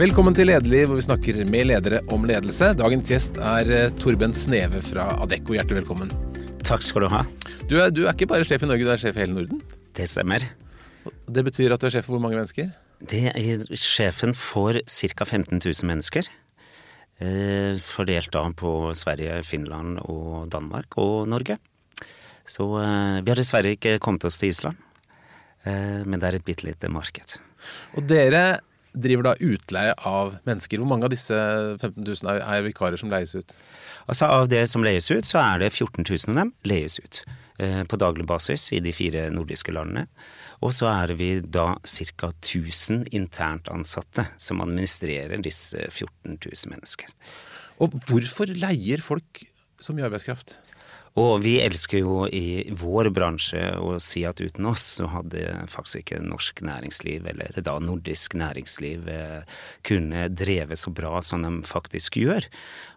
Velkommen til Lederliv, hvor vi snakker med ledere om ledelse. Dagens gjest er eh, Torben Sneve fra Adecco. Hjertelig velkommen. Takk skal du ha. Du er, du er ikke bare sjef i Norge, du er sjef i hele Norden. Det stemmer. Det betyr at du er sjef for hvor mange mennesker? Det er sjefen for ca. 15 000 mennesker. Eh, fordelt da på Sverige, Finland og Danmark og Norge. Så eh, vi har dessverre ikke kommet oss til Island. Men det er et bitte lite marked. Og dere driver da utleie av mennesker. Hvor mange av disse 15 000 er, er vikarer som leies ut? Altså Av det som leies ut, så er det 14 000 av dem leies ut. Eh, på daglig basis i de fire nordiske landene. Og så er vi da ca. 1000 internt ansatte som administrerer disse 14 000 mennesker. Og hvorfor leier folk så mye arbeidskraft? Og vi elsker jo i vår bransje å si at uten oss så hadde faktisk ikke norsk næringsliv, eller da nordisk næringsliv, eh, kunne drevet så bra som de faktisk gjør.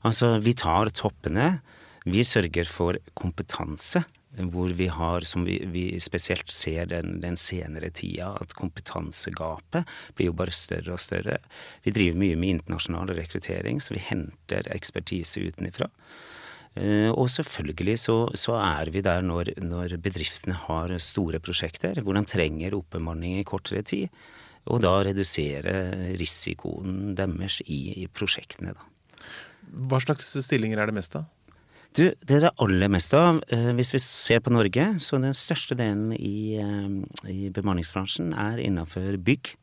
Altså, vi tar toppene. Vi sørger for kompetanse hvor vi har, som vi, vi spesielt ser den, den, senere tida, at kompetansegapet blir jo bare større og større. Vi driver mye med internasjonal rekruttering, så vi henter ekspertise utenifra. Eh, og selvfølgelig så, så, er vi der når, når, bedriftene har store prosjekter hvor de trenger oppbemanning i kortere tid. Og da redusere risikoen deres i, i prosjektene, da. Hva slags stillinger er det mest av? Du, det er det aller meste av. Eh, hvis vi ser på Norge, så den største delen i, eh, i bemanningsbransjen er innenfor bygg.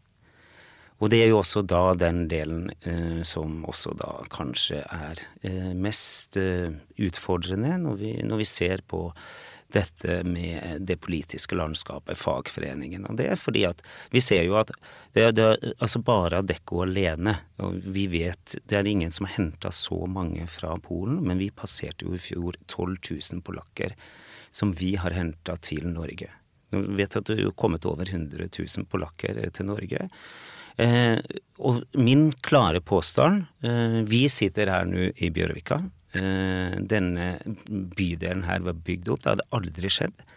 Og det er jo også da den delen eh, som også da kanskje er eh, mest eh, utfordrende når vi, når vi, ser på dette med det politiske landskapet, fagforeningen. Og det er fordi at vi ser jo at det, det er altså bare Adecco alene, og vi vet det er ingen som har henta så mange fra Polen, men vi passerte jo i fjor 12 000 polakker som vi har henta til Norge. Vi vet at det er kommet over 100 000 polakker til Norge. Eh, og min klare påstand eh, Vi sitter her nå i Bjørvika. Eh, denne bydelen her var bygd opp. Det hadde aldri skjedd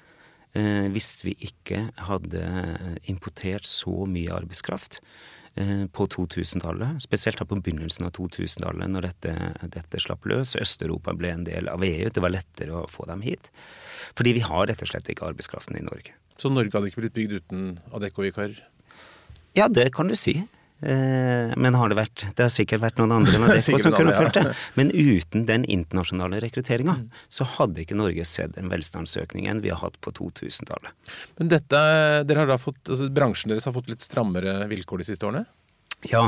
hvis vi ikke hadde importert så mye arbeidskraft på 2000-tallet. Spesielt på begynnelsen av 2000-tallet, når dette, dette, slapp løs. Øst-Europa ble en del av EU. Det var lettere å få dem hit. Fordi vi har rett og slett ikke arbeidskraften i Norge. Så Norge hadde ikke blitt bygd uten Adecco-vikarer? Ja, det kan du si. Eh, men har det vært Det har sikkert vært noen andre enn Adecco som kunne ført det. Men uten den internasjonale rekrutteringa, mm. så hadde ikke Norge sett den velstandsøkningen vi har hatt på 2000-tallet. Men dette, dere har da fått, altså bransjen deres har fått litt strammere vilkår de siste årene? Ja,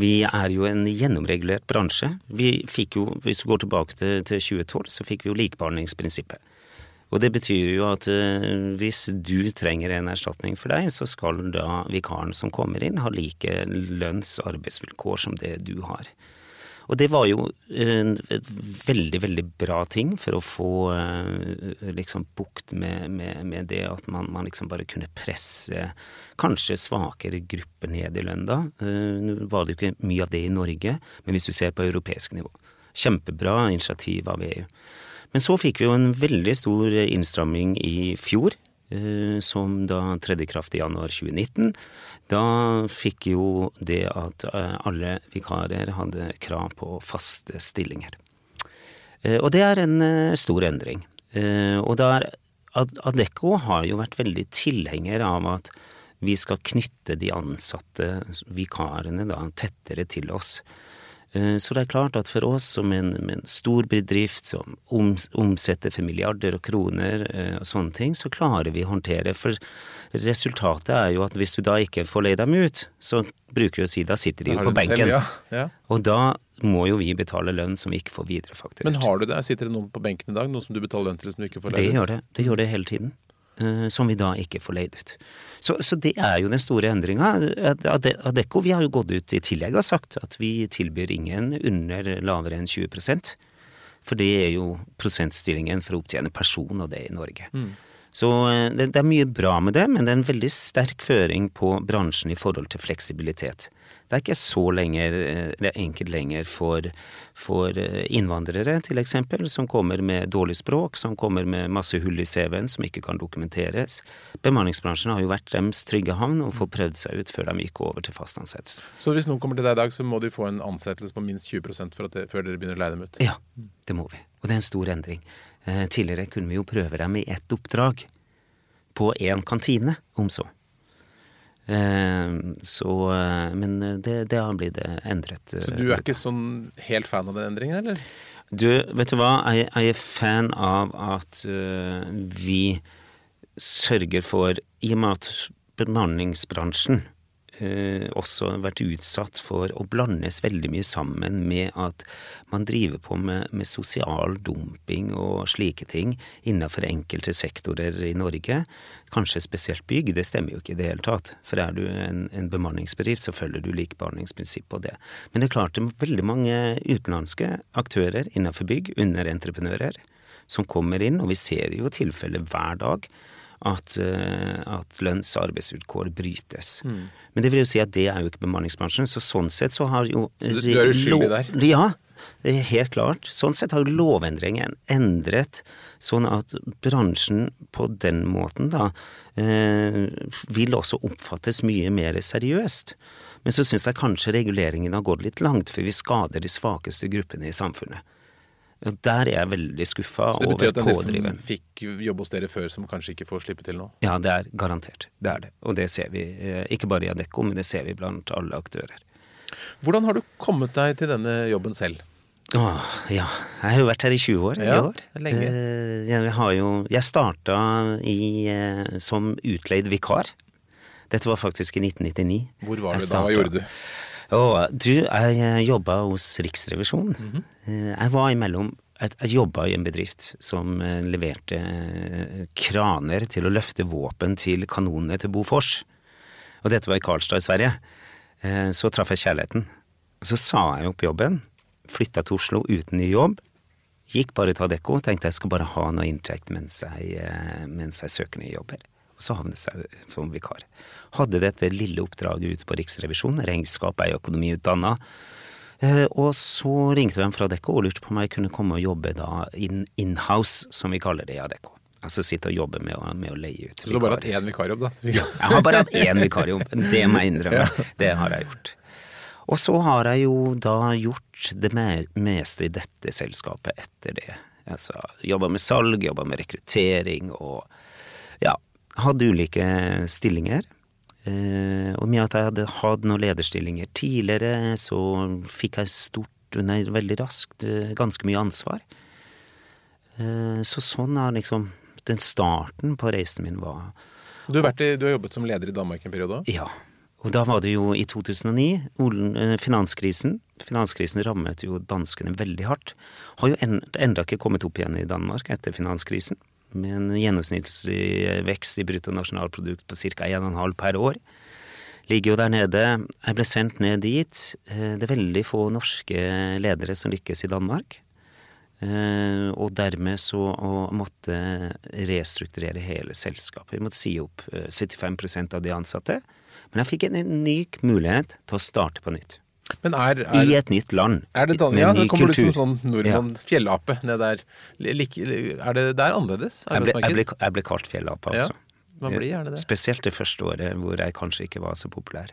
vi er jo en gjennomregulert bransje. Vi fikk jo, Hvis vi går tilbake til, til 2012, så fikk vi jo likebehandlingsprinsippet. Og det betyr jo at uh, hvis du trenger en erstatning for deg, så skal da vikaren som kommer inn ha like lønns- og arbeidsvilkår som det du har. Og det var jo en veldig, veldig bra ting for å få uh, liksom bukt med, med, med, det at man, man, liksom bare kunne presse kanskje svakere grupper ned i lønn da. Uh, Nå var det jo ikke mye av det i Norge, men hvis du ser på europeisk nivå. Kjempebra initiativ av EU. Men så fikk vi jo en veldig stor innstramming i fjor, eh, som da tredde i kraft i januar 2019. Da fikk jo det at eh, alle vikarer hadde krav på faste stillinger. Eh, og det er en stor endring. Og der Adecco har jo vært veldig tilhenger av at vi skal knytte de ansatte vikarene da tettere til oss. Eh, så det er klart at for oss som en, en stor bedrift som omsetter for milliarder og kroner eh, og sånne ting, så klarer vi å håndtere. For resultatet er jo at hvis du da ikke får leid dem ut, så bruker vi å si da sitter de jo på benken. Selv, ja. Ja. Og da må jo vi betale lønn som vi ikke får viderefakturert. Men har du det? Sitter det noen på benken i dag, Noen som du betaler lønn til som du ikke får leid ut? Det gjør det. Det gjør det hele tiden. Eh, som vi da ikke får leid ut. Så, så det er jo den store endringa. Adecco vi har jo gått ut i tillegg og sagt at vi tilbyr ingen under lavere enn 20% For det er jo prosentstillingen for å opptjene person og det i Norge. Mm. Så eh, det, det er mye bra med det, men det er en veldig sterk føring på bransjen i forhold til fleksibilitet. Det er ikke så lenger, eh, det enkelt lenger for, for eh, innvandrere, til eksempel, som kommer med dårlig språk, som kommer med masse hull i CV-en som ikke kan dokumenteres. Bemanningsbransjen har jo vært deres trygge havn og får prøvd seg ut før de gikk over til fast ansettelse. Så hvis noen kommer til deg i dag, så må de få en ansettelse på minst 20 for det, før dere begynner å leie dem ut? Ja, det må vi. Og det er en stor endring. Eh, tidligere kunne vi jo prøve dem i ett oppdrag. På én kantine, om så. Eh, så eh, Men det, det har blitt endret. Så du er ikke sånn helt fan av den endringen, eller? Du, vet du hva, jeg, jeg er fan av at vi sørger for I og med at bemanningsbransjen eh, også vært utsatt for å blandes veldig mye sammen med at man driver på med, med sosial dumping og slike ting innenfor enkelte sektorer i Norge. Kanskje spesielt bygg, det stemmer jo ikke i det hele tatt. For er du en, en bemanningsbedrift, så følger du likebehandlingsprinsippet på det. Men det er klart det er veldig mange utenlandske aktører innenfor bygg, underentreprenører, som kommer inn, og vi ser jo tilfeller hver dag at, eh, at lønns- og arbeidsvilkår brytes. Mm. Men det vil jo si at det er jo ikke bemanningsbransjen, så sånn sett så har jo Så du er uskyldig der? Ja, helt klart. Sånn sett har jo lovendringen endret sånn at bransjen på den måten da eh, vil også oppfattes mye mer seriøst. Men så syns jeg kanskje reguleringen har gått litt langt, for vi skader de svakeste gruppene i samfunnet. Og Der er jeg veldig skuffa over pådriveren. Så det betyr at det er de som fikk jobb hos dere før, som kanskje ikke får slippe til nå? Ja, det er garantert. Det er det. Og det ser vi, eh, ikke bare i Adecco, men det ser vi blant alle aktører. Hvordan har du kommet deg til denne jobben selv? Åh, ja. Jeg har jo vært her i 20 år. Ja, i år. lenge. Eh, jeg har jo Jeg starta i, eh, som utleid vikar. Dette var faktisk i 1999. Hvor var du da? Hva gjorde du? Og du, jeg jobba hos Riksrevisjonen. Mm -hmm. Jeg var imellom Jeg, jeg jobba i en bedrift som eh, leverte eh, kraner til å løfte våpen til kanonene til Bofors. Og dette var i Karlstad i Sverige. Så traff jeg kjærligheten. Så sa jeg opp jobben. Flytta til Oslo uten ny jobb. Gikk bare til Adecco. Tenkte jeg skal bare ha noe inntekt mens jeg, mens jeg søker nye jobber. Og så havnet jeg som vikar hadde dette lille oppdraget ute på Riksrevisjonen. Regnskap er økonomiutdanna. Eh, og så ringte de fra Adecco og lurte på om jeg kunne komme og jobbe da in-house, som vi kaller det i Adecco. Altså sitte og jobbe med å, med å leie ut vikarer. Så du har bare hatt én vikarjobb, da? Ja, jeg har bare hatt én vikarjobb. Det må jeg innrømme. Det har jeg gjort. Og så har jeg jo da gjort det meste i dette selskapet etter det. Altså jobba med salg, jobba med rekruttering og ja, hadde ulike stillinger. Eh, og med at jeg hadde hatt noen lederstillinger tidligere, så fikk jeg stort, nei, veldig raskt, eh, ganske mye ansvar. Eh, så sånn er liksom den starten på reisen min var. Du har, i, du har jobbet som leder i Danmark en periode òg? Ja. Og da var det jo i 2009, finanskrisen. Finanskrisen rammet jo danskene veldig hardt. Har jo enda ikke kommet opp igjen i Danmark etter finanskrisen med en gjennomsnittlig vekst i bruttonasjonalprodukt på ca. 1,5 per år. Ligger jo der nede. Jeg ble sendt ned dit. Eh, det er veldig få norske ledere som lykkes i Danmark. Eh, og dermed så å måtte restrukturere hele selskapet. Vi måtte si opp 75 eh, av de ansatte. Men jeg fikk en unik mulighet til å starte på nytt. Er, er, I et nytt land. Er det, ja, det kommer kultur. du som sånn nordmann, ja. fjellape, ned der. Er det der annerledes? Jeg ble, jeg, ble, jeg ble, kalt fjellape, altså. Ja, det. Spesielt det første året hvor jeg kanskje ikke var så populær.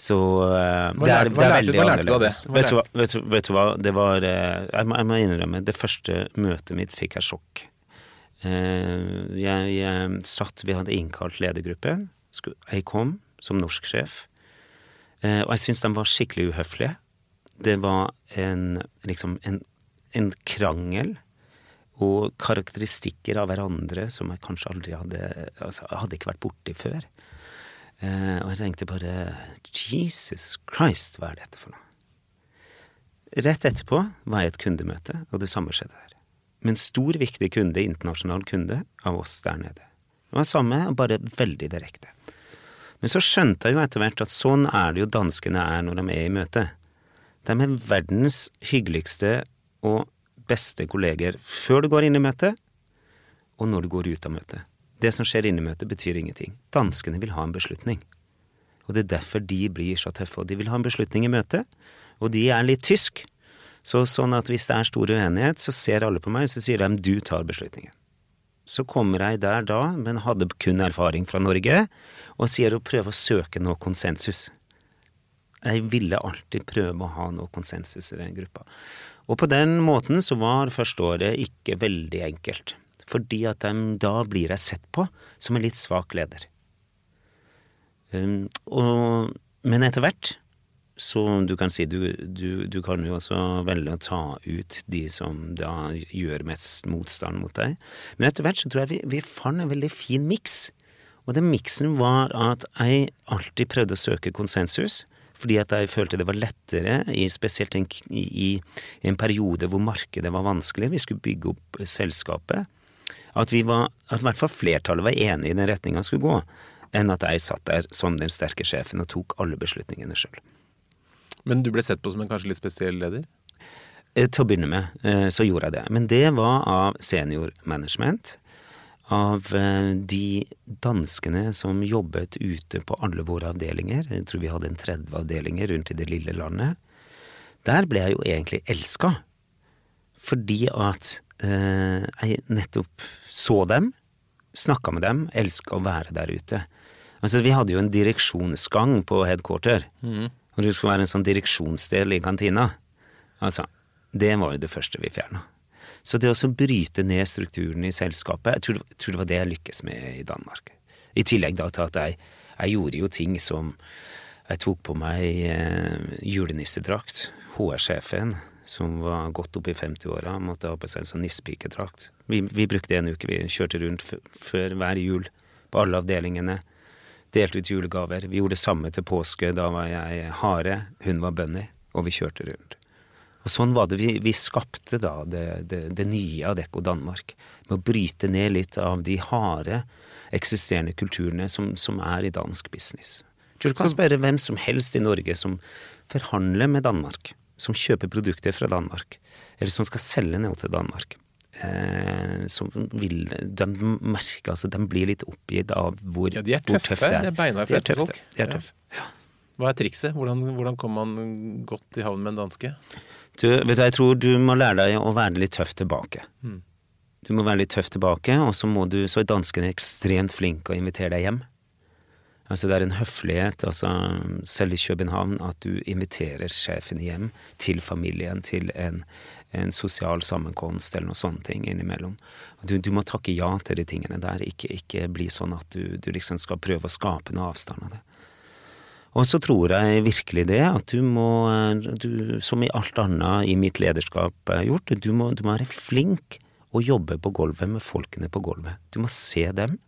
Så uh, det, er, det er veldig annerledes. Vet, vet, vet, du hva, det var uh, jeg, må, jeg, må, innrømme, det første møtet mitt fikk jeg sjokk. Uh, jeg, jeg, satt, vi hadde innkalt ledergruppen. Jeg kom som norsk sjef. Eh, og jeg syns de var skikkelig uhøflige. Det var en liksom en, en, krangel og karakteristikker av hverandre som jeg kanskje aldri hadde altså, hadde ikke vært borti før. Eh, og jeg tenkte bare Jesus Christ, hva er dette for noe? Rett etterpå var jeg i et kundemøte, og det samme skjedde der. Med en stor, viktig kunde, internasjonal kunde, av oss der nede. Det var samme, bare veldig direkte. Men så skjønte jeg jo etter hvert at sånn er det jo danskene er når de er i møte. De er verdens hyggeligste og beste kolleger før du går inn i møtet, og når du går ut av møtet. Det som skjer inne i møtet, betyr ingenting. Danskene vil ha en beslutning. Og det er derfor de blir så tøffe. Og de vil ha en beslutning i møtet, og de er litt tysk. Så sånn at hvis det er stor uenighet, så ser alle på meg, så sier de du tar beslutningen. Så kommer jeg der da, men hadde kun erfaring fra Norge, og sier å prøve å søke noe konsensus. Jeg ville alltid prøve å ha noe konsensus i den gruppa. Og på den måten så var første året ikke veldig enkelt. Fordi at de, da blir jeg sett på som en litt svak leder. Um, og, men etter hvert så du kan si du, du, du, kan jo også velge å ta ut de som da gjør mest motstand mot deg. Men etter hvert så tror jeg vi, vi fant en veldig fin miks. Og den miksen var at jeg alltid prøvde å søke konsensus. Fordi at jeg følte det var lettere, i, spesielt en, i, i, en periode hvor markedet var vanskelig. Vi skulle bygge opp selskapet. At, vi var, at i hvert fall flertallet var enig i den retninga skulle gå, enn at jeg satt der som den sterke sjefen og tok alle beslutningene sjøl. Men du ble sett på som en kanskje litt spesiell leder? Eh, til å begynne med eh, så gjorde jeg det. Men det var av seniormanagement. Av eh, de danskene som jobbet ute på alle våre avdelinger. Jeg tror vi hadde en 30 avdelinger rundt i det lille landet. Der ble jeg jo egentlig elska. Fordi at jeg nettopp så dem, snakka med dem, elska å være der ute. Altså, vi hadde jo en direksjonsgang på headquarter. Mm. Og det skulle være en sånn direksjonsdel i kantina. Altså, det var jo det første vi fjerna. Så det å bryte ned strukturen i selskapet, jeg tror, jeg tror, det var det jeg lykkes med i Danmark. I tillegg da til at jeg, jeg gjorde jo ting som Jeg tok på meg eh, julenissedrakt. HR-sjefen, som var godt opp i 50-åra, måtte ha på seg en sånn nissepikedrakt. Vi, vi, brukte en uke, vi kjørte rundt før hver jul på alle avdelingene delte ut julegaver. Vi gjorde det samme til påske. Da var jeg hare, hun var bunny, og vi kjørte rundt. Og sånn var det. Vi, vi skapte da det, det, det nye Adecco Danmark. Med å bryte ned litt av de harde eksisterende kulturene som, som er i dansk business. Du kan spørre hvem som helst i Norge som forhandler med Danmark, som kjøper produkter fra Danmark, eller som skal selge noe til Danmark eh, som vil De merker altså, de blir litt oppgitt av hvor, ja, de er tøffe, tøft det er. De er beinharde folk. De er tøffe. Ja. Hva er trikset? Hvordan, hvordan kommer man godt i havn med en danske? Du, vet du, jeg tror du må lære deg å være litt tøff tilbake. Mm. Du må være litt tøff tilbake, og så må du, så er danskene ekstremt flinke å invitere deg hjem. Altså Det er en høflighet, altså selv i København, at du inviterer sjefen hjem til familien, til en, en sosial sammenkomst eller noe sånne ting innimellom. Du, du, må takke ja til de tingene der, ikke, ikke bli sånn at du, du, liksom skal prøve å skape noe avstand av det. Og så tror jeg virkelig det, at du må, du, som i alt annet i mitt lederskap er gjort, du må, du må være flink å jobbe på gulvet med folkene på gulvet. Du må se dem.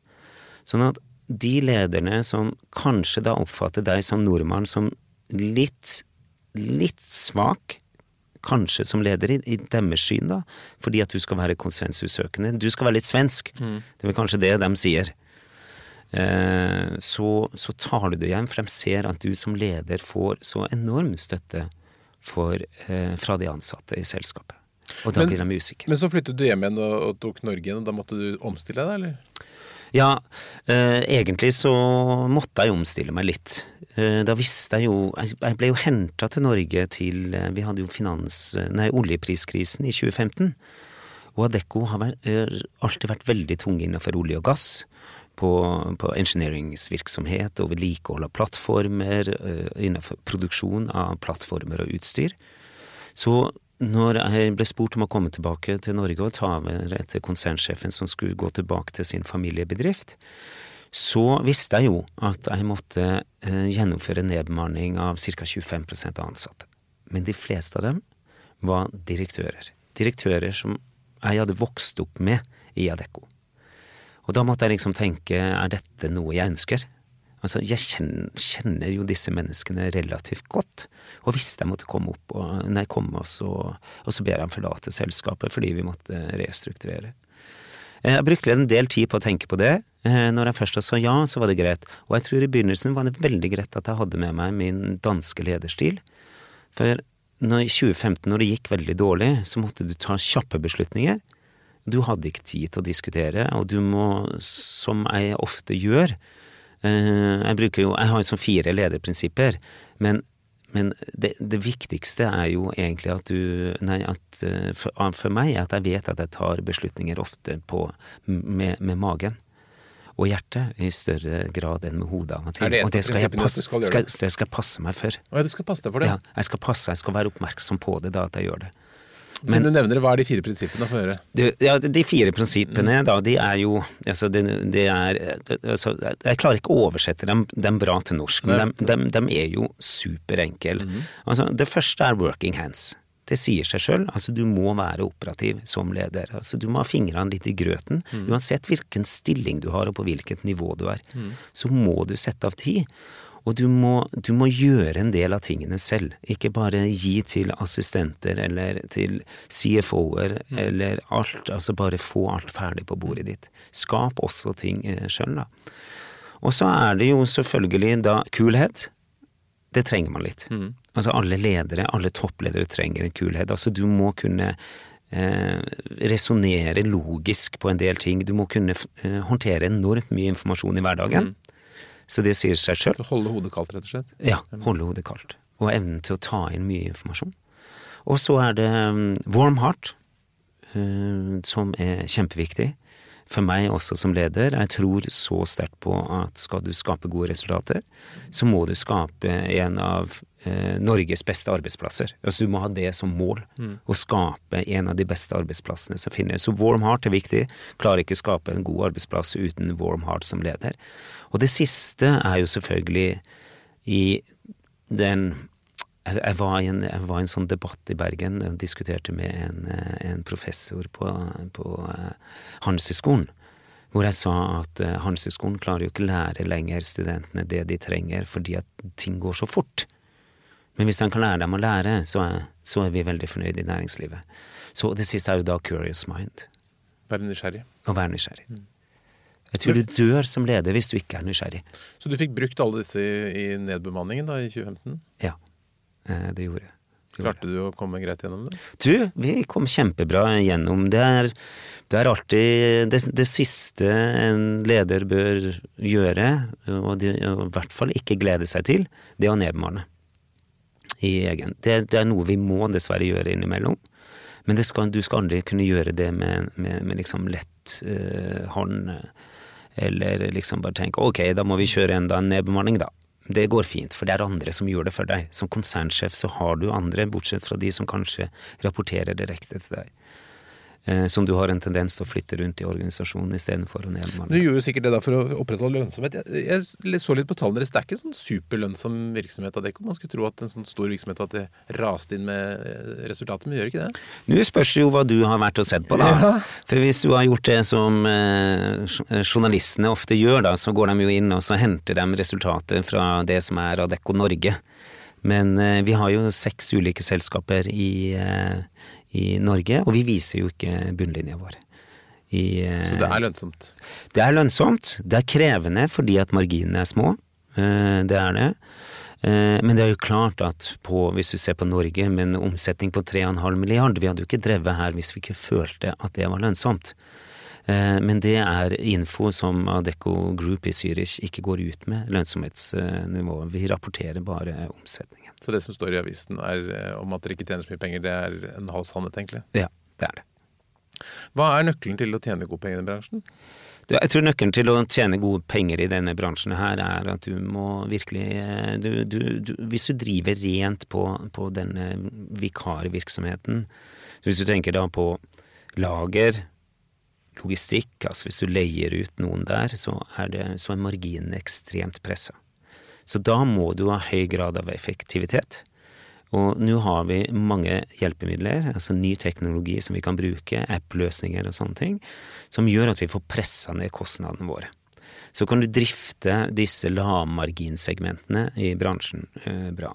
Sånn at de lederne som kanskje da oppfatter deg som nordmann som litt, litt svak, kanskje som leder i, i deres syn, da, fordi at du skal være konsensussøkende. Du skal være litt svensk. Mm. Det er vel kanskje det de sier. Eh, så, så, tar du det hjem, for de ser at du som leder får så enorm støtte for, eh, fra de ansatte i selskapet. Og da men, blir de usikre. Men så flyttet du hjem igjen og, og tok Norge igjen, og da måtte du omstille deg, eller? Ja, eh, egentlig så måtte jeg omstille meg litt. Eh, da visste jeg jo Jeg ble jo henta til Norge til eh, Vi hadde jo finans... Nei, oljepriskrisen i 2015. Og Adecco har vært, alltid vært veldig tunge innenfor olje og gass. På, på engineeringsvirksomhet og vedlikehold av plattformer, innenfor produksjon av plattformer og utstyr. Så når jeg ble spurt om å komme tilbake til Norge og ta over etter konsernsjefen som skulle gå tilbake til sin familiebedrift, så visste jeg jo at jeg måtte eh, gjennomføre nedbemanning av ca. 25% av ansatte. Men de fleste av dem var direktører. Direktører som jeg hadde vokst opp med i Adecco. Og da måtte jeg liksom tenke, er dette noe jeg ønsker? Altså, jeg kjenner, kjenner, jo disse menneskene relativt godt, og visste jeg måtte komme opp, og nei, komme og så, og så ber jeg ham forlate selskapet fordi vi måtte restrukturere. Eh, jeg brukte en del tid på å tenke på det. Eh, når jeg først sa ja, så var det greit. Og jeg tror i begynnelsen var det veldig greit at jeg hadde med meg min danske lederstil. For når, i 2015, når det gikk veldig dårlig, så måtte du ta kjappe beslutninger. Du hadde ikke tid til å diskutere, og du må, som jeg ofte gjør Jeg bruker jo, jeg har sånn fire lederprinsipper, men, men det, det, viktigste er jo egentlig at du Nei, at eh, for, for meg at jeg vet at jeg tar beslutninger ofte på, med, med magen og hjertet i større grad enn med hodet av og til. Det og det skal, jeg passe, skal, skal, det skal jeg passe meg for. Ja, du skal passe deg for det? Ja, jeg skal passe, jeg skal være oppmerksom på det da at jeg gjør det. Men, Siden du nevner det, hva er de fire prinsippene? Få høre. Ja, de fire prinsippene, da, de er jo altså, de, de er altså, Jeg klarer ikke å oversette dem, dem bra til norsk, men de, de, er jo superenkle. Mm -hmm. altså, det første er working hands. Det sier seg sjøl. Altså, du må være operativ som leder. Altså, du må ha fingrene litt i grøten. Mm. Uansett hvilken stilling du har og på hvilket nivå du er, mm. så må du sette av tid. Og du må, du må, gjøre en del av tingene selv, ikke bare gi til assistenter eller til CFO-er mm. eller alt, altså bare få alt ferdig på bordet ditt. Skap også ting eh, sjøl, da. Og så er det jo selvfølgelig da kulhet. Det trenger man litt. Mm. Altså alle ledere, alle toppledere trenger en kulhet. Altså du må kunne eh, resonnere logisk på en del ting. Du må kunne eh, håndtere enormt mye informasjon i hverdagen. Mm. Så det sier seg sjøl. Holde hodet kaldt, rett og slett? Ja, holde hodet kaldt. Og evnen til å ta inn mye informasjon. Og så er det um, warm heart, uh, som er kjempeviktig. For meg også som leder. Jeg tror så sterkt på at skal du skape gode resultater, så må du skape en av eh, Norges beste arbeidsplasser. Altså Du må ha det som mål. Mm. Å skape en av de beste arbeidsplassene som finnes. Så warm heart er viktig. Klarer ikke å skape en god arbeidsplass uten warm heart som leder. Og det siste er jo selvfølgelig i den jeg var, i en, jeg var i en sånn debatt i Bergen og diskuterte med en, en professor på, på uh, Handelshøyskolen. Hvor jeg sa at uh, Handelshøyskolen klarer jo ikke lære lenger studentene det de trenger, fordi at ting går så fort. Men hvis de kan lære dem å lære, så er, så er vi veldig fornøyde i næringslivet. Så det siste er jo da curious mind. Være nysgjerrig. Å være nysgjerrig. Mm. Jeg tror du dør som leder hvis du ikke er nysgjerrig. Så du fikk brukt alle disse i, nedbemanningen da i 2015? Ja, eh, det gjorde jeg. Klarte du å komme greit gjennom det? Du, vi kom kjempebra gjennom. Det er, det er alltid det, det, siste en leder bør gjøre, og, de, og, i hvert fall ikke glede seg til, det er å nedbemanne. I egen. Det, det, er noe vi må dessverre gjøre innimellom. Men skal, du skal aldri kunne gjøre det med, med, med liksom lett uh, hånd. Uh, eller liksom bare tenke ok, da må vi kjøre enda en nedbemanning, da. Det går fint, for det er andre som gjør det for deg. Som konsernsjef så har du andre, bortsett fra de som kanskje rapporterer direkte til deg. Eh, som du har en tendens til å flytte rundt i organisasjonen istedenfor å nedmanne. Du gjør jo sikkert det da for å opprettholde lønnsomhet. Jeg, jeg så litt på tallene deres. Det er ikke sånn superlønnsom virksomhet av Adecco. Man skulle tro at en sånn stor virksomhet at det raste inn med resultatet, men gjør ikke det? Nå spørs jo hva du har vært og sett på, da. Ja. For hvis du har gjort det som eh, journalistene ofte gjør, da, så går de jo inn og så henter de resultatet fra det som er Adecco Norge. Men eh, vi har jo seks ulike selskaper i, eh, i Norge, og vi viser jo ikke bunnlinja vår. I, Så det er lønnsomt? Det er lønnsomt. Det er krevende fordi at marginene er små. Eh, det er det. Eh, men det er jo klart at på, hvis du ser på Norge med en omsetning på 3,5 milliard, vi hadde jo ikke drevet her hvis vi ikke følte at det var lønnsomt. Eh, men det er info som Adecco Group i Zürich ikke går ut med, lønnsomhetsnivået. Vi rapporterer bare omsetningen. Så det som står i avisen er, eh, om at dere ikke tjener så mye penger, det er en halv sannhet, egentlig? Ja, det er det. Hva er nøkkelen til å tjene gode penger i bransjen? Jeg tror nøkkelen til å tjene gode penger i denne bransjen her, er at du må virkelig eh, du, du, du, Hvis du driver rent på, på denne vikarvirksomheten, hvis du tenker da på lager, logistikk, altså hvis du leier ut noen der, så er, det, så er marginene ekstremt pressa. Så da må du ha høy grad av effektivitet. Og nå har vi mange hjelpemidler, altså ny teknologi som vi kan bruke, app-løsninger og sånne ting, som gjør at vi får pressa ned kostnadene våre. Så kan du drifte disse lavmarginsegmentene i bransjen eh, bra.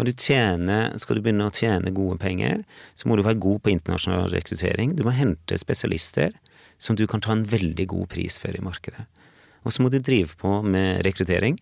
Du tjene, skal du begynne å tjene gode penger, så må du være god på internasjonal rekruttering. Du må hente spesialister som du kan ta en veldig god pris for i markedet. Og så må du drive på med rekruttering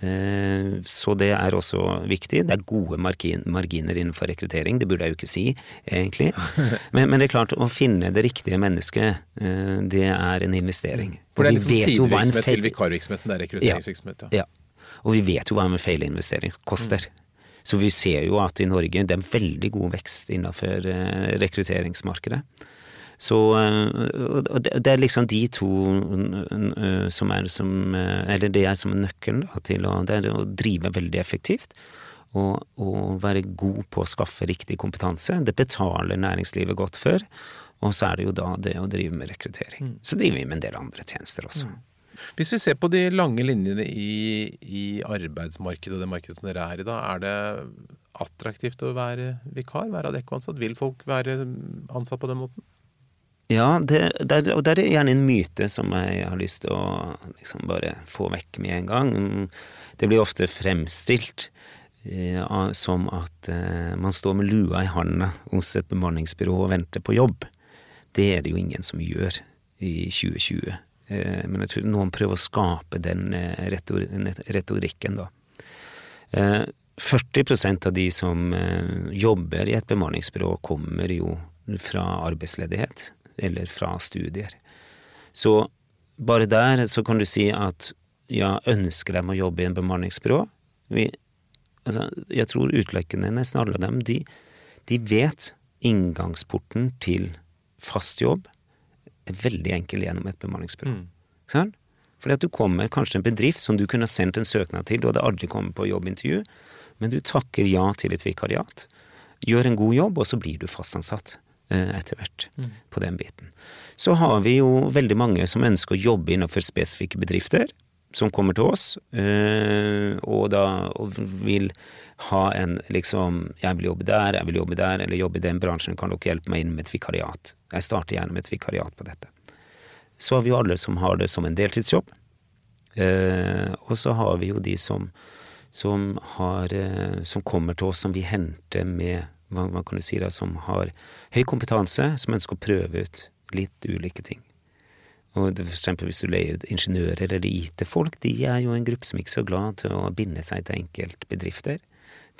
Eh, så det er også viktig. Det er gode marginer innenfor rekruttering, det burde jeg jo ikke si, egentlig. Men, men, det er klart, å finne det riktige mennesket, eh, det er en investering. For det er liksom sidevirksomhet feil... til vikarvirksomheten, det er rekrutteringsvirksomhet, ja. ja. Og vi vet jo hva en feilinvestering koster. Mm. Så vi ser jo at i Norge det er veldig god vekst innenfor eh, rekrutteringsmarkedet. Så det er liksom de to som er som Eller det er som nøkkelen da, til å, å, drive veldig effektivt. Og, og, være god på å skaffe riktig kompetanse. Det betaler næringslivet godt for. Og så er det jo da det å drive med rekruttering. Mm. Så driver vi med en del andre tjenester også. Mm. Hvis vi ser på de lange linjene i, i arbeidsmarkedet, det markedet som dere er i da, er det attraktivt å være vikar, være adekvansatt? Vil folk være ansatt på den måten? Ja, det, det, og det er gjerne en myte som jeg har lyst til å liksom bare få vekk med en gang. Det blir ofte fremstilt eh, som at eh, man står med lua i handa hos et bemanningsbyrå og venter på jobb. Det er det jo ingen som gjør i 2020. Eh, men jeg tror noen prøver å skape den eh, retor retorikken, da. Eh, 40% av de som eh, jobber i et bemanningsbyrå, kommer jo fra arbeidsledighet eller fra studier. Så bare der så kan du si at ja, ønsker dem å jobbe i en bemanningsbyrå? Vi, altså, jeg tror utelukkende nesten alle av dem, de, de vet inngangsporten til fast jobb er veldig enkel gjennom et bemanningsbyrå. Mm. Sånn? Fordi at du kommer kanskje en bedrift som du kunne sendt en søknad til, du hadde aldri kommet på jobbintervju, men du takker ja til et vikariat, gjør en god jobb, og så blir du fastansatt. Eh, etter hvert mm. på den biten. Så har vi jo veldig mange som ønsker å jobbe innenfor spesifikke bedrifter, som kommer til oss, eh, og da og vil ha en liksom Jeg vil jobbe der, jeg vil jobbe der, eller jobbe i den bransjen, kan dere hjelpe meg inn med et vikariat? Jeg starter gjerne med et vikariat på dette. Så har vi jo alle som har det som en deltidsjobb. Eh, og så har vi jo de som, som, har, som kommer til oss, som vi henter med hva, hva kan si da, som har høy kompetanse, som ønsker å prøve ut litt ulike ting. Og for eksempel hvis du leier ingeniører eller IT-folk, de er jo en gruppe som ikke er så glad til å binde seg til enkeltbedrifter.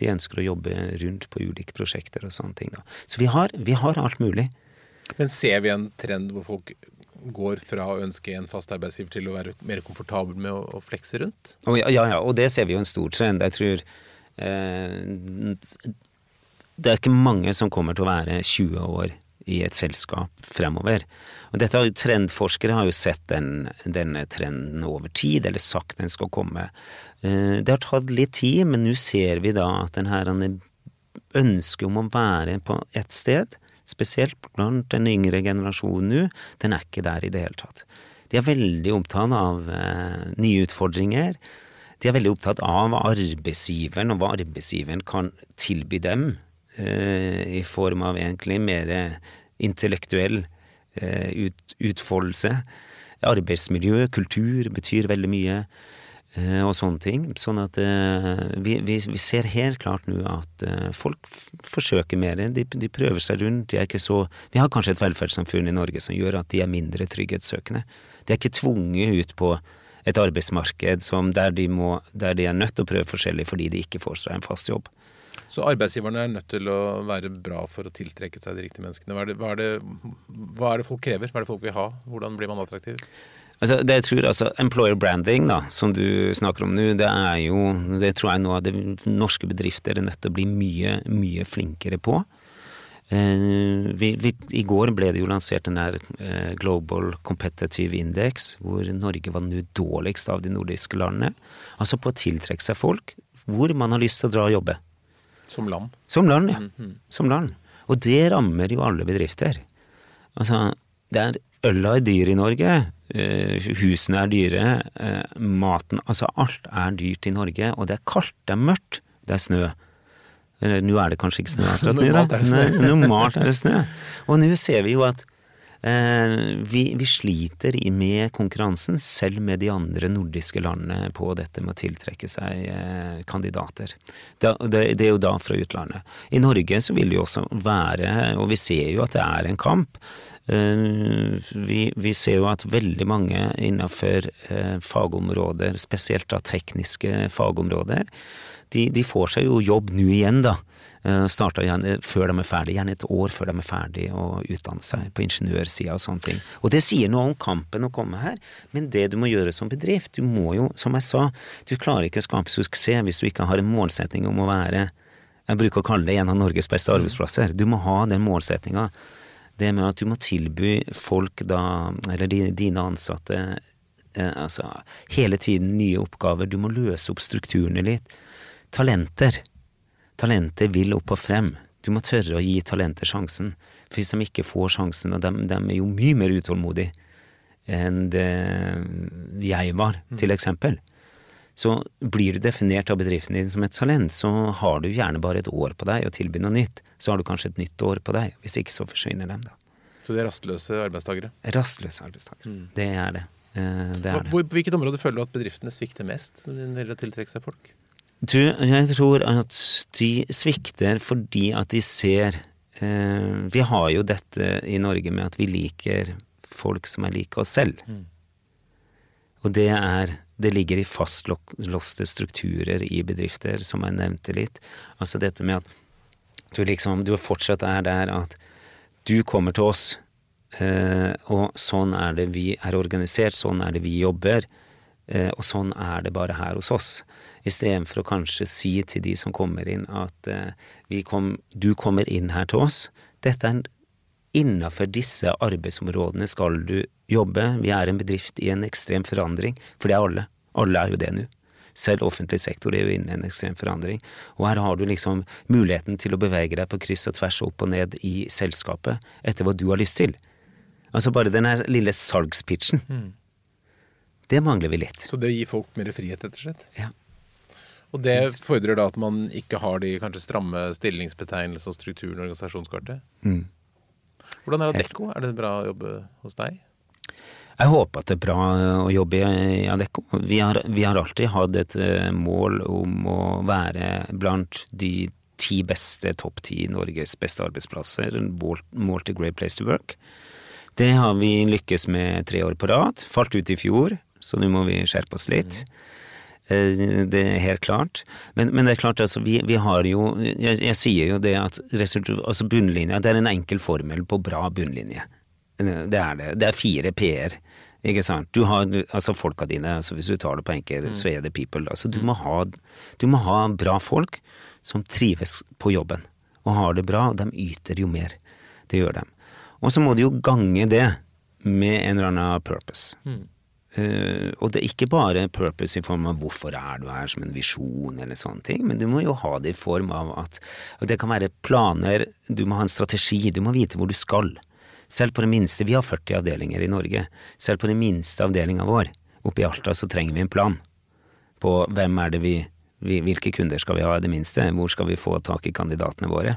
De ønsker å jobbe rundt på ulike prosjekter og sånne ting. da. Så vi har, vi har alt mulig. Men ser vi en trend hvor folk går fra å ønske en fast arbeidsgiver til å være mer komfortabel med å, å flekse rundt? Oh, ja, ja, og det ser vi jo en stor trend. Jeg tror eh, det er ikke mange som kommer til å være 20 år i et selskap fremover. Og dette har jo Trendforskere har jo sett den, denne trenden over tid, eller sagt den skal komme. Eh, det har tatt litt tid, men nå ser vi da at den her ønsket om å være på ett sted, spesielt blant den yngre generasjonen nå, den er ikke der i det hele tatt. De er veldig opptatt av eh, nye utfordringer. De er veldig opptatt av arbeidsgiveren og hva arbeidsgiveren kan tilby dem i form av egentlig mer intellektuell eh, ut, utfoldelse. Arbeidsmiljø, kultur betyr veldig mye, eh, og sånne ting. Sånn at vi, vi, vi ser helt klart nå at folk forsøker mer. De, de, prøver seg rundt. De er ikke så Vi har kanskje et velferdssamfunn i Norge som gjør at de er mindre trygghetssøkende. De er ikke tvunget ut på et arbeidsmarked der de, må, der de er nødt til å prøve forskjellig fordi de ikke får seg en fast jobb. Så arbeidsgiverne er nødt til å være bra for å tiltrekke seg de riktige menneskene. Hva er det, hva er det, hva er det folk krever? Hva er det folk vil ha? Hvordan blir man attraktiv? Altså, det jeg tror, altså, Employer branding, da, som du snakker om nå, det er jo Det tror jeg noe av det norske bedrifter er nødt til å bli mye, mye flinkere på. Eh, vi, vi, I går ble det jo lansert den der eh, Global Competitive Index, hvor Norge var nå dårligst av de nordiske landene. Altså på å tiltrekke seg folk hvor man har lyst til å dra og jobbe. Som land? Som land, ja. Mm -hmm. Som land. Og det rammer jo alle bedrifter. Altså, det er øla er dyr i Norge, eh, husene er dyre, eh, maten Altså, alt er dyrt i Norge, og det er kaldt, det er mørkt, det er snø. Nå er det kanskje ikke snø akkurat nå, da. Normalt er det snø. Og nå ser vi jo at vi, vi, sliter med konkurransen, selv med de andre nordiske landene, på dette med å tiltrekke seg eh, kandidater. Det, det, det, er jo da fra utlandet. I Norge så vil det jo også være, og vi ser jo at det er en kamp, Eh, vi, vi, ser jo at veldig mange innenfor eh, fagområder, spesielt da tekniske fagområder, de, de får seg jo jobb nå igjen, da. Uh, Starta gjerne før de er ferdig, gjerne et år før de er ferdig å utdanne seg på ingeniørsida og sånne ting. Og det sier noe om kampen å komme her, men det du må gjøre som bedrift, du må jo, som jeg sa, du klarer ikke å skape suksess hvis du ikke har en målsetning om å være jeg bruker å kalle det en av Norges beste arbeidsplasser. Du må ha den målsettinga det med at du må tilby folk da, eller dine ansatte, eh, altså hele tiden nye oppgaver. Du må løse opp strukturene litt. Talenter. Talenter vil opp og frem. Du må tørre å gi talenter sjansen. For hvis de ikke får sjansen, og de, de er jo mye mer utålmodige enn det jeg var, mm. til eksempel. Så blir du definert av bedriften din som et talent, så har du gjerne bare et år på deg å tilby noe nytt. Så har du kanskje et nytt år på deg. Hvis ikke så forsvinner dem, da. Så de er rastløse arbeidstakere? Rastløse arbeidstakere. Mm. Det er det. Eh, det er Hvor, på hvilket område føler du at bedriftene svikter mest når det gjelder å tiltrekke seg folk? Du, jeg tror at de svikter fordi at de ser eh, Vi har jo dette i Norge med at vi liker folk som er like oss selv. Mm. Og det er det ligger i fastlåste strukturer i bedrifter, som jeg nevnte litt. Altså dette med at du liksom Du fortsatt er der at du kommer til oss, eh, og sånn er det vi er organisert, sånn er det vi jobber, og sånn er det bare her hos oss. Istedenfor å kanskje si til de som kommer inn at eh, kom, du kommer inn her til oss. Dette er Innafor disse arbeidsområdene skal du jobbe. Vi er en bedrift i en ekstrem forandring, for det er alle. Alle er jo det nå. Selv offentlig sektor er jo inne i en ekstrem forandring. Og her har du liksom muligheten til å bevege deg på kryss og tvers opp og ned i selskapet etter hva du har lyst til. Altså bare den her lille salgspitchen. Mm. Det mangler vi litt. Så det gir folk mer frihet, rett og slett? Ja. Og det fordrer da at man ikke har de kanskje stramme stillingsbetegnelsene og strukturen i organisasjonskartet? Mm. Hvordan er Adecco? Er det bra å jobbe hos deg? Jeg håper at det er bra å jobbe i Adecco. Vi har, vi har alltid hatt et eh, mål om å være blant de ti beste, topp ti Norges beste arbeidsplasser, målt til Great Place to Work. Det har vi lykkes med tre år på rad. Falt ut i fjor, så nå må vi skjerpe oss litt. Mm. Det er helt klart. Men, men, det er klart, altså, vi, vi har jo jeg, jeg, sier jo det at altså bunnlinja Det er en enkel formel på bra bunnlinje. Det er det. Det er fire p-er. Ikke sant. Du har altså folka dine, altså hvis du tar det på enkel, mm. så er det people. Altså du må, ha, du må ha bra folk som trives på jobben, og har det bra, og de yter jo mer. Det gjør de. Og så må du jo gange det med en eller annen purpose. Mm. Uh, og det er ikke bare purpose i form av hvorfor er du her som en visjon eller sånne ting, men du må jo ha det i form av at Og det kan være planer, du må ha en strategi, du må vite hvor du skal. Selv på det minste, vi har 40 avdelinger i Norge, selv på den minste avdelinga vår oppe i Alta så trenger vi en plan på hvem er det vi, vi hvilke kunder skal vi ha i det minste, hvor skal vi få tak i kandidatene våre,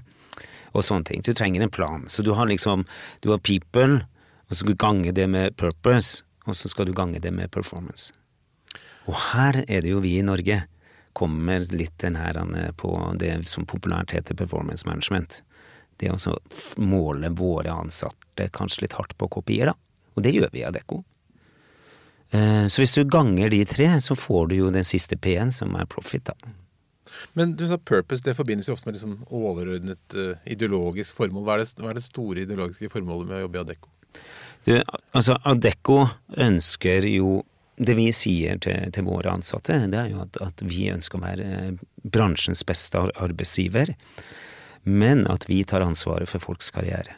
og sånne ting. Du trenger en plan. Så du har liksom, du har people, og så skal du gange det med purpose og så skal du gange det med performance. Og her er det jo vi i Norge kommer litt den her på det som populært heter performance management. Det å måle våre ansatte kanskje litt hardt på kopier, da. Og det gjør vi i Adecco. Eh, så hvis du ganger de tre, så får du jo den siste P-en, som er profit, da. Men du sa purpose, det forbindes jo ofte med liksom overordnet uh, ideologisk formål. Hva er, det, hva er, det, store ideologiske formålet med å jobbe i Adecco? Du, altså Adecco ønsker jo Det vi sier til, til våre ansatte, det er jo at, at, vi ønsker å være bransjens beste arbeidsgiver, men at vi tar ansvaret for folks karriere.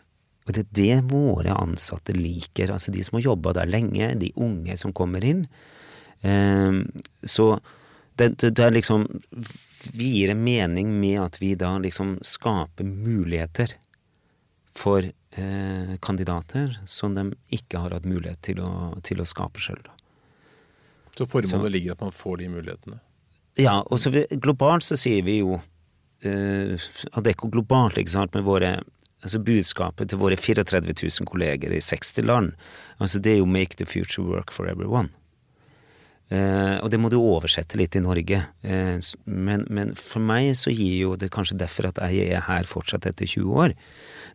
Og det er det våre ansatte liker, altså de som har jobba der lenge, de unge som kommer inn. Um, så det, det, det, er liksom Vi gir en mening med at vi da liksom skaper muligheter for eh, kandidater som de ikke har hatt mulighet til å, til å skape sjøl. Så formålet så, ligger at man får de mulighetene? Ja, og så globalt så sier vi jo eh, Adecco globalt, ikke sant, med våre altså budskapet til våre 34 000 kolleger i 60 land, altså det er jo 'make the future work for everyone'. Eh, og det må du oversette litt i Norge. Eh, men, men, for meg så gir jo det kanskje derfor at jeg er her fortsatt etter 20 år.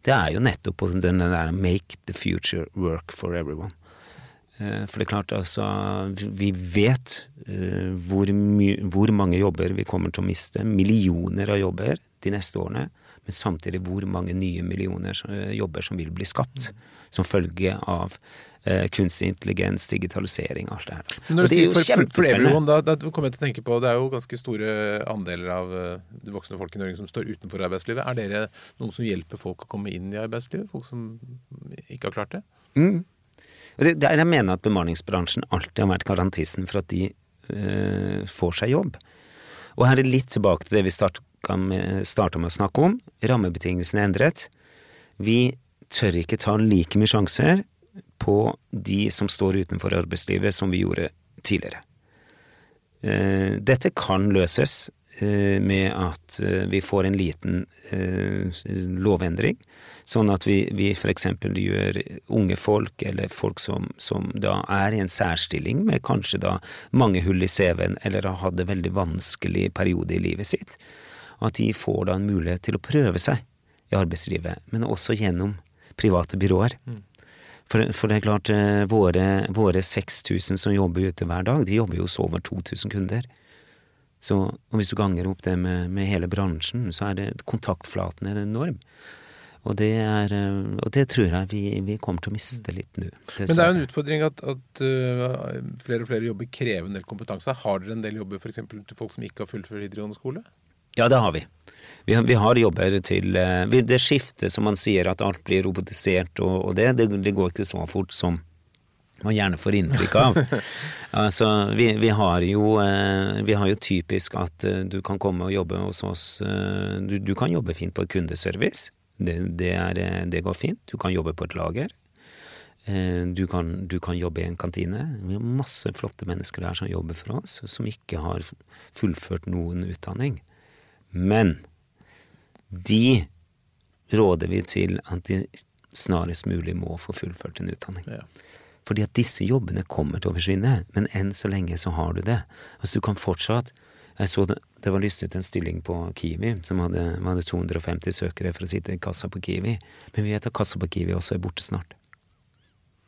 Det er jo nettopp den der 'make the future work for everyone'. Eh, for det er klart, altså Vi vet hvor, hvor, mange jobber vi kommer til å miste. Millioner av jobber de neste årene. Men samtidig hvor mange nye millioner jobber som vil bli skapt som følge av kunstig intelligens, digitalisering, alt det her. Når du sier for, for, everyone, da, da kommer jeg til å tenke på Det er jo ganske store andeler av uh, det voksne folk i Norge som står utenfor arbeidslivet. Er dere noen som hjelper folk å komme inn i arbeidslivet? Folk som ikke har klart det? Mm. Det, jeg mener at bemanningsbransjen alltid har vært garantisten for at de uh, får seg jobb. Og her er litt tilbake til det vi starta med, med, å snakke om. Rammebetingelsene er endret. Vi tør ikke ta like mye sjanser på de som står utenfor arbeidslivet, som vi gjorde tidligere. Eh, dette kan løses eh, med at eh, vi får en liten lovendring, sånn at vi, vi f.eks. gjør unge folk, eller folk som, som, da er i en særstilling med kanskje da mange hull i CV-en, eller har hatt en veldig vanskelig periode i livet sitt, at de får da en mulighet til å prøve seg i arbeidslivet, men også gjennom private byråer. Mm. For, for, det er klart, eh, våre, våre 6000 som jobber ute hver dag, de jobber jo hos over 2000 kunder. Så og hvis du ganger opp det med, med hele bransjen, så er det kontaktflaten er enorm. Og det, er, eh, og det tror jeg vi, vi, kommer til å miste litt nå. Men det er jo en utfordring at, at uh, flere og flere jobber krever en del kompetanse. Har dere en del jobber f.eks. til folk som ikke har fullført videregående skole? Ja, det har vi. Vi har, vi har jobber til eh, Det skiftet som man sier at alt blir robotisert og, og det, det, det, går ikke så fort som man gjerne får inntrykk av. altså, vi, vi, har jo, eh, vi har jo typisk at eh, du kan komme og jobbe hos oss Du, du kan jobbe fint på kundeservice. Det, det, er, det, går fint. Du kan jobbe på et lager. Du kan, du kan, jobbe i en kantine. Vi har masse flotte mennesker der som jobber for oss, som ikke har fullført noen utdanning. Men de råder vi til at de snarest mulig må få fullført en utdanning. Ja. Fordi at disse jobbene kommer til å forsvinne, men enn så lenge så har du det. Altså du kan fortsatt jeg så det, det var lyst ut en stilling på Kiwi som hadde, hadde 250 søkere for å sitte i kassa på Kiwi. Men vi vet at kassa på Kiwi også er borte snart.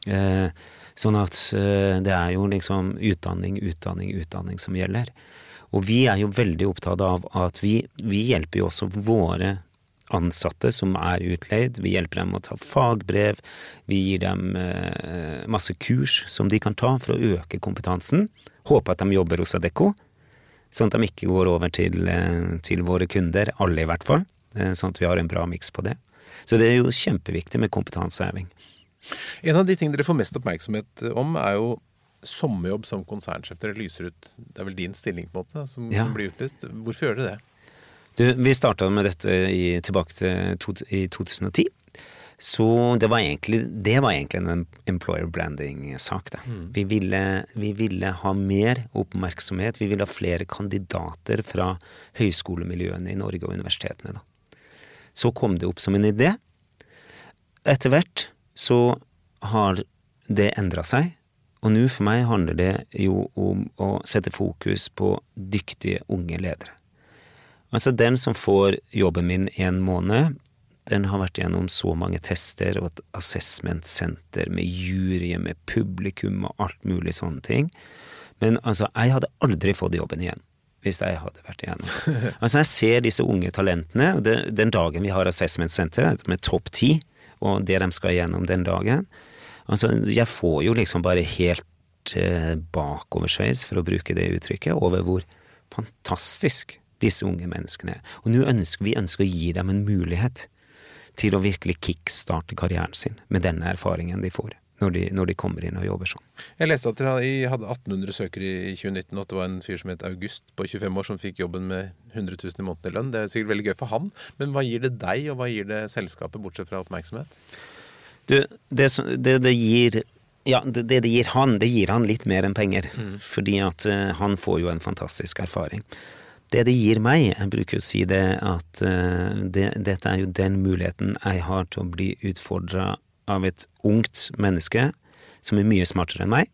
Eh, sånn at eh, det er jo liksom utdanning, utdanning, utdanning som gjelder. Og vi er jo veldig opptatt av at vi, vi hjelper jo også våre ansatte som er utleid. Vi hjelper dem å ta fagbrev. Vi gir dem eh, masse kurs som de kan ta for å øke kompetansen. Håper at de jobber hos Adecco, sånn at de ikke går over til, eh, til våre kunder, alle i hvert fall. Eh, sånn at vi har en bra miks på det. Så det er jo kjempeviktig med kompetanseheving. En av de tingene dere får mest oppmerksomhet om, er jo sommerjobb som konsernsjef. Dere lyser ut Det er vel din stilling på en måte som, ja. blir utlyst. Hvorfor gjør dere det? Du, vi starta med dette i, tilbake til to, i 2010. Så det var egentlig, det var egentlig en employer branding-sak. Mm. Vi, ville, vi ville ha mer oppmerksomhet. Vi ville ha flere kandidater fra høyskolemiljøene i Norge og universitetene. Da. Så kom det opp som en idé. Etter hvert så har det endra seg. Og nå for meg handler det jo om å sette fokus på dyktige unge ledere. Altså, den som får jobben min i en måned, den har vært gjennom så mange tester og et assessment center med jury, med publikum og alt mulig sånne ting. Men altså, jeg hadde aldri fått jobben igjen hvis jeg hadde vært igjennom. Altså, jeg ser disse unge talentene, og det, den dagen vi har assessment center med topp ti, og det de skal igjennom den dagen, Altså, jeg får jo liksom bare helt eh, bakoversveis, for å bruke det uttrykket, over hvor fantastisk disse unge menneskene er. Og nå ønsker vi ønsker å gi dem en mulighet til å virkelig kickstarte karrieren sin med denne erfaringen de får. Når de, når de, kommer inn og jobber sånn. Jeg leste at dere hadde 1800 søkere i 2019, og at det var en fyr som het August på 25 år som fikk jobben med 100 000 i måneden i lønn. Det er sikkert veldig gøy for han, men hva gir det deg, og hva gir det selskapet, bortsett fra oppmerksomhet? Du, det, det, det gir ja, det, det gir han, det gir han litt mer enn penger. Mm. Fordi at uh, han får jo en fantastisk erfaring. Det det gir meg, jeg bruker å si det at uh, det, dette er jo den muligheten jeg har til å bli utfordra av et ungt menneske som er mye smartere enn meg.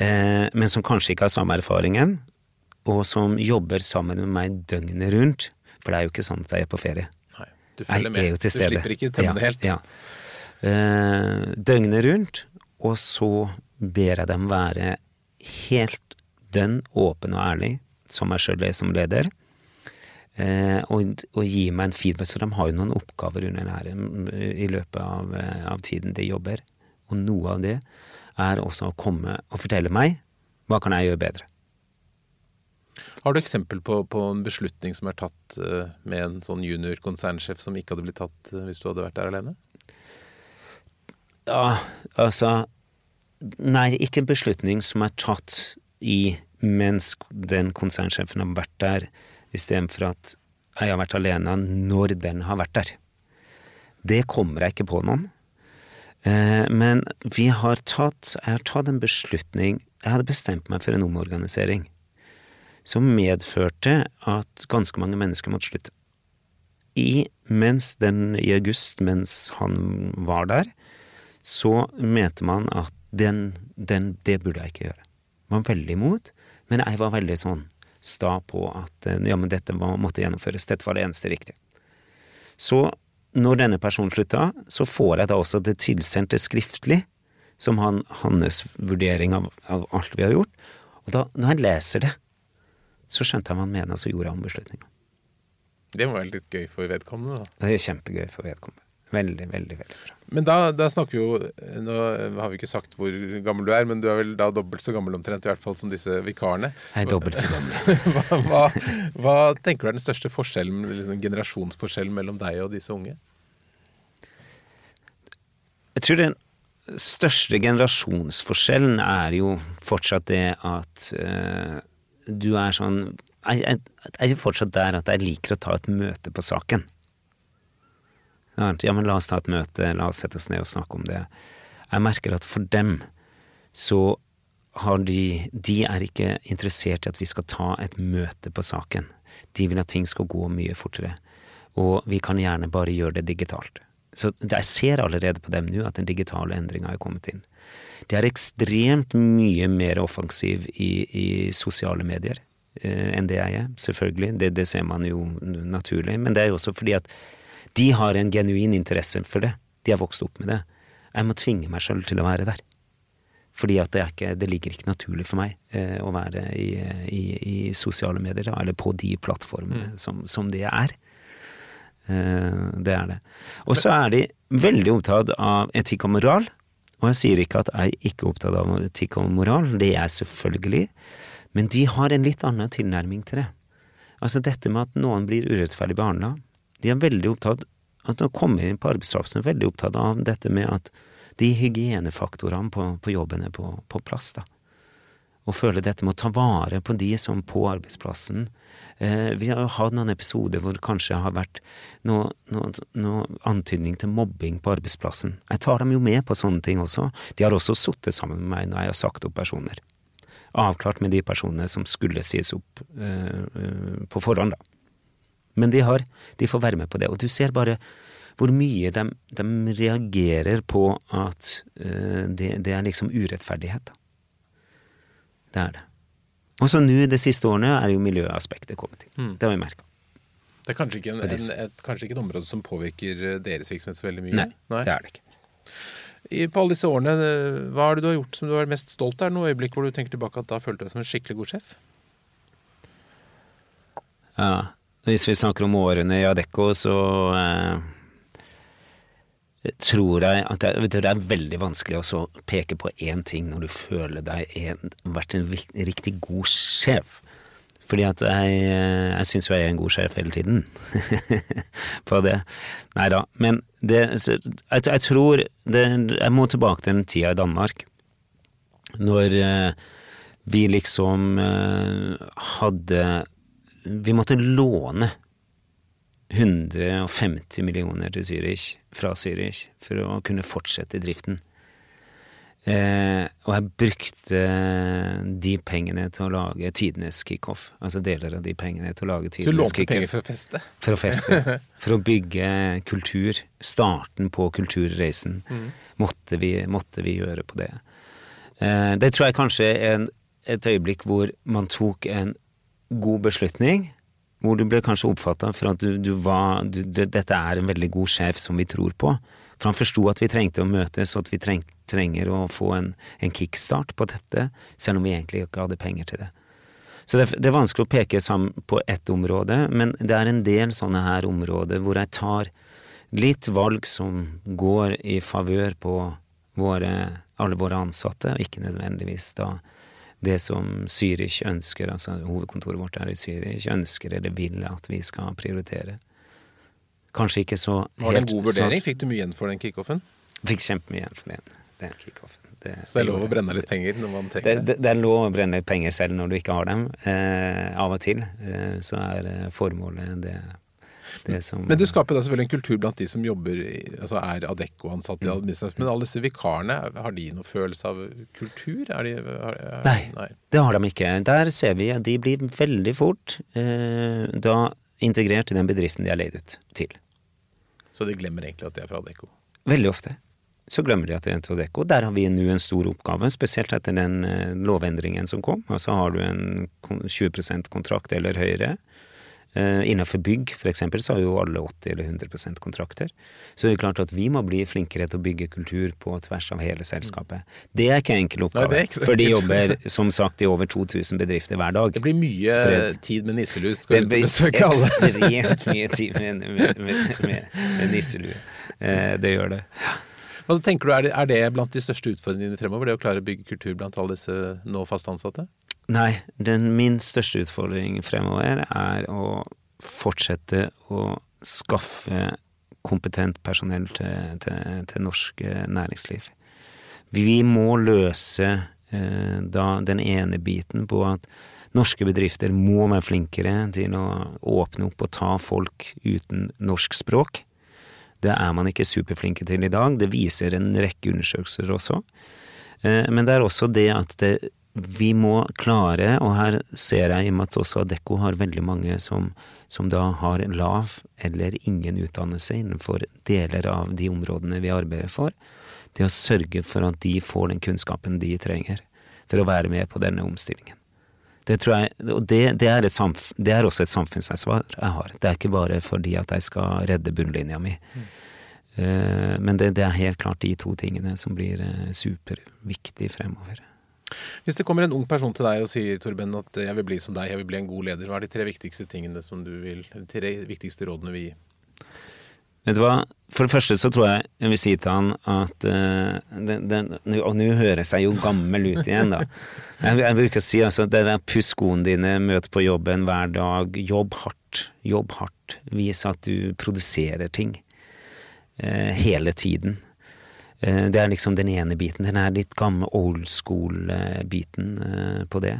uh, men som kanskje ikke har samme erfaringen, og som jobber sammen med meg døgnet rundt. For det er jo ikke sånn at jeg er på ferie. Nei, du følger Jeg med. Du slipper ikke tømme det helt. Ja. Eh, døgnet rundt, og så ber jeg dem være helt dønn åpen og ærlig, som meg sjøl som leder. Eh, og, og gi meg en feedback. Så de har jo noen oppgaver under denne, mm, i løpet av, eh, av tiden de jobber. Og noe av det er også å komme og fortelle meg hva kan jeg gjøre bedre. Har du eksempel på, på en beslutning som er tatt eh, med en sånn junior konsernsjef som ikke hadde blitt tatt eh, hvis du hadde vært der alene? Ja, altså Nei, ikke en beslutning som er tatt i mens den konsernsjefen har vært der, istedenfor at jeg har vært alene når den har vært der. Det kommer jeg ikke på noen. Eh, Men vi har tatt Jeg har tatt en beslutning Jeg hadde bestemt meg for en omorganisering som medførte at ganske mange mennesker måtte slutte. I, mens den, I august, mens han var der, så mente man at den, den, det burde jeg ikke gjøre. Man var veldig imot, men jeg var veldig sånn sta på at eh, ja, men dette var, måtte gjennomføres. Dette var det eneste riktige. Så når denne personen slutta, så får jeg da også det tilsendte skriftlig, som han, hans vurdering av, av alt vi har gjort. Og da, når jeg leser det, så skjønte jeg hva han mener, og så gjorde han beslutninga. Det må være litt gøy for vedkommende, da. Det er kjempegøy for vedkommende. Veldig, veldig, veldig bra. Men da, da snakker vi jo Nå har vi ikke sagt hvor gammel du er, men du er vel da dobbelt så gammel omtrent, i hvert fall som disse vikarene. Jeg er dobbelt så gammel. hva, hva, hva tenker du er den største forskjellen, liksom generasjonsforskjellen mellom deg og disse unge? Jeg tror den største generasjonsforskjellen er jo fortsatt det at øh, du er sånn jeg, jeg, jeg er fortsatt der at jeg liker å ta et møte på saken. Ja, men la oss ta et møte, la oss sette oss ned og snakke om det. Jeg merker at for dem så har de De er ikke interessert i at vi skal ta et møte på saken. De vil at ting skal gå mye fortere. Og vi kan gjerne bare gjøre det digitalt. Så jeg ser allerede på dem nå at den digitale endringa er kommet inn. De er ekstremt mye mer offensiv i, i sosiale medier eh, enn det jeg er, selvfølgelig. Det, det ser man jo naturlig. Men det er jo også fordi at de har en genuin interesse for det. De har vokst opp med det. Jeg må tvinge meg sjøl til å være der. Fordi at det, ikke, det ligger ikke naturlig for meg eh, å være i, i, i sosiale medier, eller på de plattformene som, som det er. Eh, det er det. Og så er de veldig opptatt av etikk og moral. Og jeg sier ikke at jeg er ikke er opptatt av etikk og moral, det er jeg selvfølgelig. Men de har en litt annen tilnærming til det. Altså dette med at noen blir urettferdig behandla. De er veldig opptatt at når de kommer inn på arbeidsplassen, er veldig opptatt av dette med at de hygienefaktorene på, på jobben er på, på plass. da. Og føler dette med å ta vare på de som på arbeidsplassen. Eh, vi har jo hatt noen episoder hvor det kanskje har vært noe, noe, noe antydning til mobbing på arbeidsplassen. Jeg tar dem jo med på sånne ting også. De har også sittet sammen med meg når jeg har sagt opp personer. Avklart med de personene som skulle sies opp eh, eh, på forhånd, da. Men de, har, de får være med på det. Og du ser bare hvor mye de, de reagerer på at uh, det, det er liksom urettferdighet. Det er det. Og så nå de siste årene er jo miljøaspektet kommet inn. Det har vi merka. Det er kanskje ikke, en, en, et, kanskje ikke et område som påvirker eh, deres virksomhet så veldig mye? Nei, det er det ikke. I, på alle disse årene, eh, hva er det du har gjort som du er mest stolt av? Er det Noe øyeblikk hvor du tenker tilbake at da følte du deg som en skikkelig god sjef? Ja. Hvis vi snakker om årene i Adecco, så eh, tror jeg at det, du, det er veldig vanskelig å peke på én ting når du føler deg en, vært en riktig god sjef. Fordi at jeg, eh, jeg syns jo jeg er en god sjef hele tiden. på det. Nei da. Men det, jeg, jeg tror det, Jeg må tilbake til den tida i Danmark. Når eh, vi liksom eh, hadde Vi måtte låne 150 millioner til Zürich, fra Zürich, for å kunne fortsette driften. Eh, og jeg brukte de pengene til å lage tidenes kickoff. Altså deler av de pengene til å lage tidenes kickoff. for å feste. For å feste. For å bygge kultur. Starten på kulturreisen måtte, vi, måtte vi gjøre på det. Eh, det tror jeg kanskje er en, et øyeblikk hvor man tok en god beslutning. Hvor du ble kanskje oppfatta for at du, du var du, det, Dette er en veldig god sjef som vi tror på. For han forsto at vi trengte å møtes, og at vi treng, trenger å få en, en, kickstart på dette, selv om vi egentlig ikke hadde penger til det. Så det, det er vanskelig å peke sammen på ett område, men det er en del sånne her områder hvor jeg tar litt valg som går i favør på våre, alle våre ansatte, og ikke nødvendigvis da det som Zürich ønsker, altså hovedkontoret vårt er i Zürich, ønsker eller vil at vi skal prioritere. Kanskje ikke så helt Var det en god vurdering? Fikk du mye igjen for den kickoffen? Fikk kjempemye igjen for den, den kickoffen. Det, så det er lov å brenne litt penger når man trenger det? Det, det er lov å brenne litt penger selv når du ikke har dem. Eh, av og til eh, så er eh, formålet det som, men du skaper da selvfølgelig en kultur blant de som jobber, altså er Adecco-ansatte i mm. Men alle disse vikarene, har de noe følelse av kultur? Er de, er, er, nei, nei, det har de ikke. Der ser vi at de blir veldig fort eh, da integrert i den bedriften de er leid ut til. Så de glemmer egentlig at de er fra Adecco? Veldig ofte. Så glemmer de at det er Adecco. Der har vi nå en stor oppgave, spesielt etter den eh, lovendringen som kom. Og så har du en 20% kontrakt eller høyere innenfor bygg f.eks. så har jo alle 80 eller 100 kontrakter. Så det er klart at vi må bli flinkere til å bygge kultur på tvers av hele selskapet. Det er ikke en enkel oppgave, Nei, for de jobber som sagt i over 2000 bedrifter hver dag. Det blir mye Spredt. tid med nisselus. Skal det blir ekstremt mye tid med, med, med, med nisselue. Uh, det gjør det. Hva tenker du, er det, er det blant de største utfordringene fremover? Det å klare å bygge kultur blant alle disse nå fast ansatte? Nei, den min største utfordring fremover er å fortsette å skaffe kompetent personell til, til, til norsk næringsliv. Vi må løse eh, da den ene biten på at norske bedrifter må være flinkere til å åpne opp og ta folk uten norsk språk. Det er man ikke superflinke til i dag. Det viser en rekke undersøkelser også. Eh, men det er også det at det vi må klare, og her ser jeg i og med at også Adecco har veldig mange som, som, da har lav eller ingen utdannelse innenfor deler av de områdene vi arbeider for, det å sørge for at de får den kunnskapen de trenger for å være med på denne omstillingen. Det tror jeg, og det, det, er, samf, det er, også et samfunnsansvar jeg har. Det er ikke bare fordi at jeg skal redde bunnlinja mi. Mm. Uh, men det, det, er helt klart de to tingene som blir superviktige superviktig fremover. Hvis det kommer en ung person til deg og sier Torben, at jeg vil bli som deg, jeg vil bli en god leder, hva er de tre viktigste tingene som du vil, de tre viktigste rådene vi gir? Vet du hva, for det første så tror jeg jeg vil si til han at uh, det, det, Og nå høres jeg jo gammel ut igjen, da. Jeg, jeg bruker å si altså det der puss skoene dine, møt på jobben hver dag, jobb hardt. Jobb hardt. Vis at du produserer ting. Uh, hele tiden. Eh, det er liksom den ene biten. Den er litt gammel old school-biten eh, på det.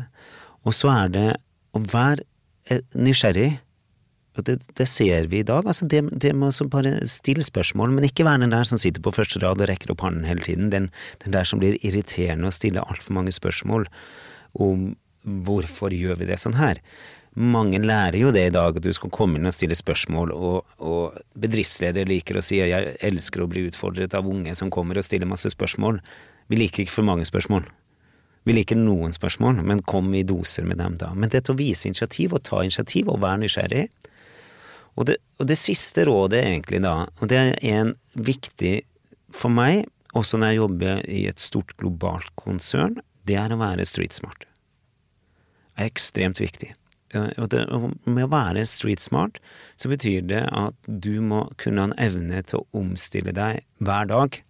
Og så er det å være eh, nysgjerrig. Og det, det, ser vi i dag. Altså det, det må bare stille spørsmål, men ikke være den der som sitter på første rad og rekker opp hånden hele tiden. Den, den der som blir irriterende og stiller altfor mange spørsmål om hvorfor gjør vi det sånn her. Mange lærer jo det i dag, at du skal komme inn og stille spørsmål, og, og bedriftsledere liker å si at jeg elsker å bli utfordret av unge som kommer og stiller masse spørsmål. Vi liker ikke for mange spørsmål. Vi liker noen spørsmål, men kom i doser med dem da. Men dette å vise initiativ, og ta initiativ, og være nysgjerrig. Og det, og det siste rådet egentlig da, og det er en viktig for meg, også når jeg jobber i et stort globalt konsern, det er å være street smart. Det er ekstremt viktig. Med å være street smart, så betyr det at du må kunne ha en evne til å omstille deg hver dag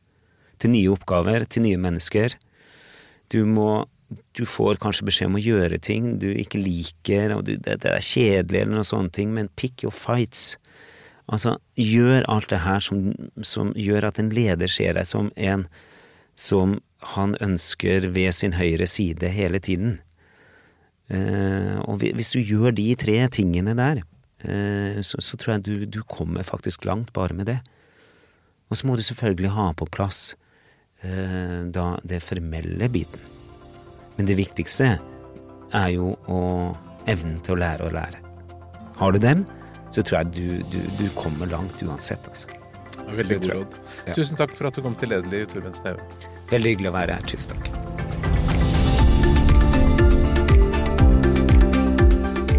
til nye oppgaver, til nye mennesker. Du må Du får kanskje beskjed om å gjøre ting du ikke liker, og det, det, er kjedelig eller noen sånne ting, men pick your fights. Altså, gjør alt det her som, som gjør at en leder ser deg som en som han ønsker ved sin høyre side hele tiden. Eh, og hvis du gjør de tre tingene der, eh, så, så tror jeg du, du, kommer faktisk langt bare med det. Og så må du selvfølgelig ha på plass eh, da det formelle biten. Men det viktigste er jo å evnen til å lære å lære. Har du den, så tror jeg du, du, du kommer langt uansett, altså. Veldig god råd. Ja. Tusen takk for at du kom til Lederlig, Torbjørn Sneve. Veldig hyggelig å være her. Tusen takk.